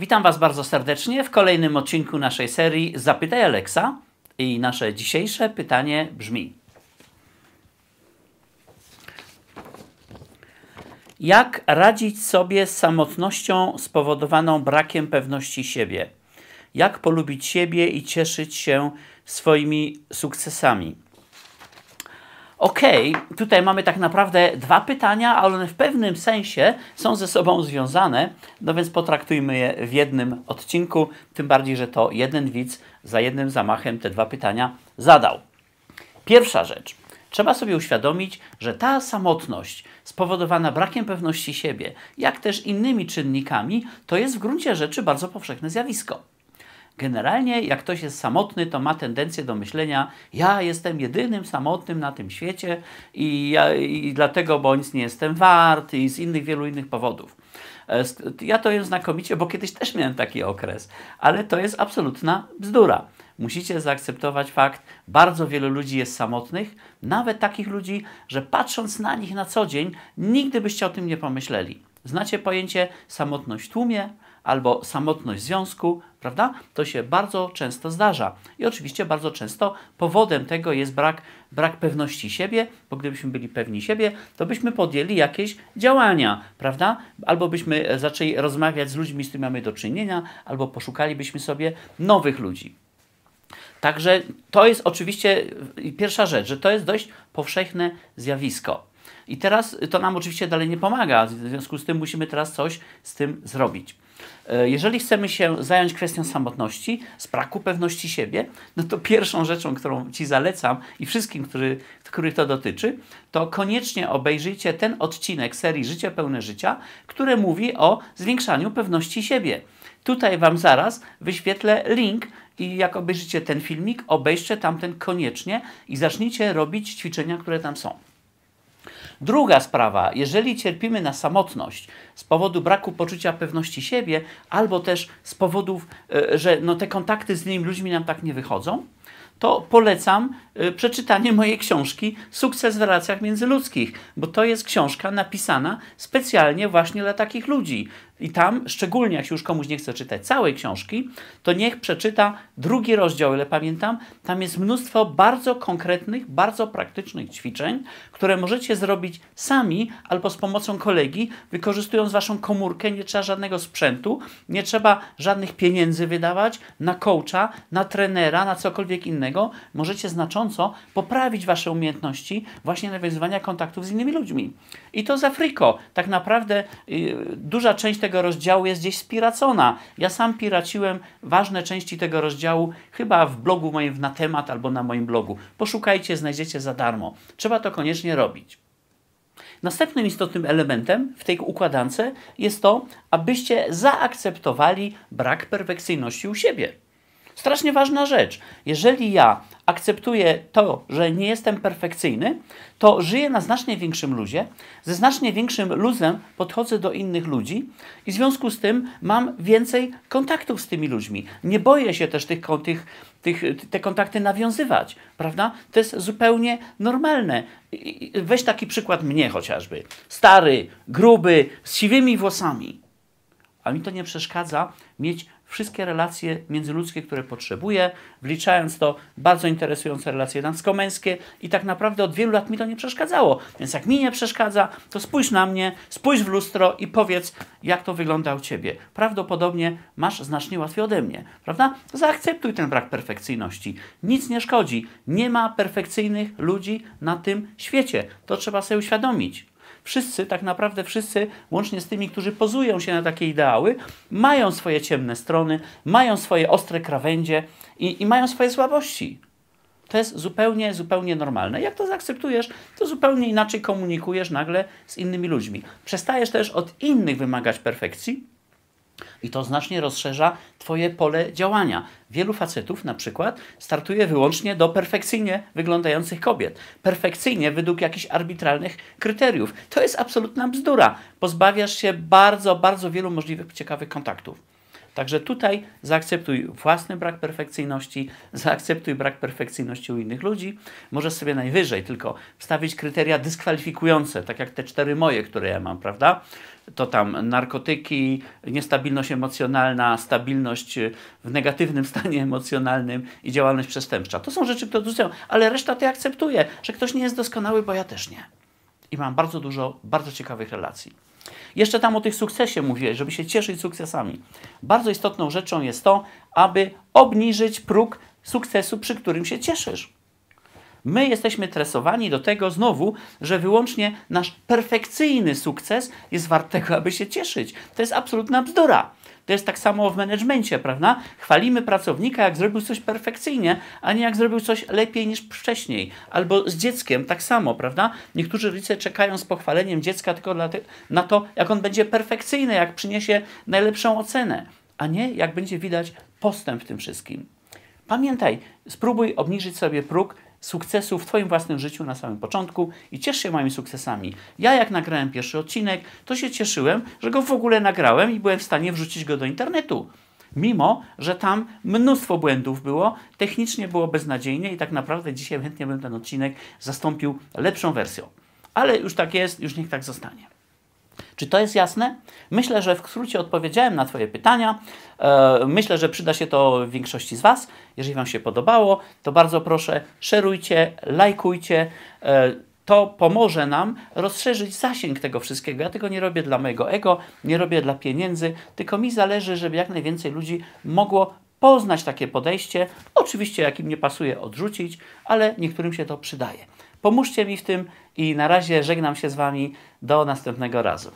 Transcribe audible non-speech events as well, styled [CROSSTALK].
Witam Was bardzo serdecznie w kolejnym odcinku naszej serii Zapytaj Alexa. I nasze dzisiejsze pytanie brzmi: Jak radzić sobie z samotnością spowodowaną brakiem pewności siebie? Jak polubić siebie i cieszyć się swoimi sukcesami? Okej, okay, tutaj mamy tak naprawdę dwa pytania, ale one w pewnym sensie są ze sobą związane, no więc potraktujmy je w jednym odcinku, tym bardziej, że to jeden widz za jednym zamachem te dwa pytania zadał. Pierwsza rzecz. Trzeba sobie uświadomić, że ta samotność spowodowana brakiem pewności siebie, jak też innymi czynnikami, to jest w gruncie rzeczy bardzo powszechne zjawisko. Generalnie, jak ktoś jest samotny, to ma tendencję do myślenia: Ja jestem jedynym samotnym na tym świecie i, ja, i dlatego, bo nic nie jestem wart, i z innych, wielu innych powodów. E, ja to jem znakomicie, bo kiedyś też miałem taki okres, ale to jest absolutna bzdura. Musicie zaakceptować fakt, bardzo wielu ludzi jest samotnych, nawet takich ludzi, że patrząc na nich na co dzień, nigdy byście o tym nie pomyśleli. Znacie pojęcie samotność w tłumie albo samotność w związku, prawda? To się bardzo często zdarza. I oczywiście bardzo często powodem tego jest brak, brak pewności siebie, bo gdybyśmy byli pewni siebie, to byśmy podjęli jakieś działania, prawda? Albo byśmy zaczęli rozmawiać z ludźmi, z którymi mamy do czynienia, albo poszukalibyśmy sobie nowych ludzi. Także to jest oczywiście pierwsza rzecz, że to jest dość powszechne zjawisko. I teraz to nam oczywiście dalej nie pomaga, w związku z tym musimy teraz coś z tym zrobić. E, jeżeli chcemy się zająć kwestią samotności, z braku pewności siebie, no to pierwszą rzeczą, którą Ci zalecam i wszystkim, który, których to dotyczy, to koniecznie obejrzyjcie ten odcinek serii Życie pełne życia, które mówi o zwiększaniu pewności siebie. Tutaj Wam zaraz wyświetlę link i jak obejrzycie ten filmik, obejrzcie tamten koniecznie i zacznijcie robić ćwiczenia, które tam są. Druga sprawa, jeżeli cierpimy na samotność z powodu braku poczucia pewności siebie, albo też z powodów, e, że no te kontakty z innymi ludźmi nam tak nie wychodzą, to polecam przeczytanie mojej książki Sukces w relacjach międzyludzkich, bo to jest książka napisana specjalnie właśnie dla takich ludzi. I tam, szczególnie jak się już komuś nie chce czytać całej książki, to niech przeczyta drugi rozdział, ile pamiętam. Tam jest mnóstwo bardzo konkretnych, bardzo praktycznych ćwiczeń, które możecie zrobić sami albo z pomocą kolegi, wykorzystując waszą komórkę. Nie trzeba żadnego sprzętu, nie trzeba żadnych pieniędzy wydawać na coacha, na trenera, na cokolwiek innego. Możecie znacząco poprawić wasze umiejętności właśnie nawiązywania kontaktów z innymi ludźmi. I to za friko. Tak naprawdę yy, duża część tego rozdziału jest gdzieś spiracona. Ja sam piraciłem ważne części tego rozdziału, chyba w blogu moim na temat albo na moim blogu. Poszukajcie, znajdziecie za darmo. Trzeba to koniecznie robić. Następnym istotnym elementem w tej układance jest to, abyście zaakceptowali brak perfekcyjności u siebie. Strasznie ważna rzecz. Jeżeli ja akceptuję to, że nie jestem perfekcyjny, to żyję na znacznie większym luzie, ze znacznie większym luzem podchodzę do innych ludzi i w związku z tym mam więcej kontaktów z tymi ludźmi. Nie boję się też tych, tych, tych, te kontakty nawiązywać, prawda? To jest zupełnie normalne. Weź taki przykład mnie chociażby. Stary, gruby, z siwymi włosami. A mi to nie przeszkadza mieć wszystkie relacje międzyludzkie, które potrzebuję, wliczając to bardzo interesujące relacje damsko-męskie i tak naprawdę od wielu lat mi to nie przeszkadzało. Więc jak mi nie przeszkadza, to spójrz na mnie, spójrz w lustro i powiedz, jak to wygląda u Ciebie. Prawdopodobnie masz znacznie łatwiej ode mnie, prawda? Zaakceptuj ten brak perfekcyjności. Nic nie szkodzi. Nie ma perfekcyjnych ludzi na tym świecie. To trzeba sobie uświadomić wszyscy, tak naprawdę wszyscy, łącznie z tymi, którzy pozują się na takie ideały, mają swoje ciemne strony, mają swoje ostre krawędzie i, i mają swoje słabości. To jest zupełnie, zupełnie normalne. Jak to zaakceptujesz, to zupełnie inaczej komunikujesz nagle z innymi ludźmi. Przestajesz też od innych wymagać perfekcji, i to znacznie rozszerza Twoje pole działania. Wielu facetów na przykład startuje wyłącznie do perfekcyjnie wyglądających kobiet. Perfekcyjnie według jakichś arbitralnych kryteriów. To jest absolutna bzdura. Pozbawiasz się bardzo, bardzo wielu możliwych ciekawych kontaktów. Także tutaj zaakceptuj własny brak perfekcyjności, zaakceptuj brak perfekcyjności u innych ludzi. Możesz sobie najwyżej tylko wstawić kryteria dyskwalifikujące, tak jak te cztery moje, które ja mam, prawda? To tam narkotyki, niestabilność emocjonalna, stabilność w negatywnym stanie [LAUGHS] emocjonalnym i działalność przestępcza. To są rzeczy, które odrzucają, ale reszta to akceptuje, że ktoś nie jest doskonały, bo ja też nie. I mam bardzo dużo bardzo ciekawych relacji. Jeszcze tam o tych sukcesie mówiłeś, żeby się cieszyć sukcesami. Bardzo istotną rzeczą jest to, aby obniżyć próg sukcesu, przy którym się cieszysz. My jesteśmy tresowani do tego znowu, że wyłącznie nasz perfekcyjny sukces jest wart tego, aby się cieszyć. To jest absolutna bzdura. To jest tak samo w menedżmencie, prawda? Chwalimy pracownika, jak zrobił coś perfekcyjnie, a nie jak zrobił coś lepiej niż wcześniej. Albo z dzieckiem tak samo, prawda? Niektórzy rodzice czekają z pochwaleniem dziecka tylko na to, jak on będzie perfekcyjny, jak przyniesie najlepszą ocenę, a nie jak będzie widać postęp w tym wszystkim. Pamiętaj, spróbuj obniżyć sobie próg sukcesu w Twoim własnym życiu na samym początku i ciesz się moimi sukcesami. Ja jak nagrałem pierwszy odcinek, to się cieszyłem, że go w ogóle nagrałem i byłem w stanie wrzucić go do internetu. Mimo, że tam mnóstwo błędów było, technicznie było beznadziejnie i tak naprawdę dzisiaj chętnie bym ten odcinek zastąpił lepszą wersją. Ale już tak jest, już niech tak zostanie. Czy to jest jasne? Myślę, że w skrócie odpowiedziałem na Twoje pytania. E, myślę, że przyda się to większości z Was. Jeżeli Wam się podobało, to bardzo proszę, szerujcie, lajkujcie. E, to pomoże nam rozszerzyć zasięg tego wszystkiego. Ja tego nie robię dla mojego ego, nie robię dla pieniędzy, tylko mi zależy, żeby jak najwięcej ludzi mogło poznać takie podejście. Oczywiście, jak im nie pasuje, odrzucić, ale niektórym się to przydaje. Pomóżcie mi w tym i na razie żegnam się z Wami do następnego razu.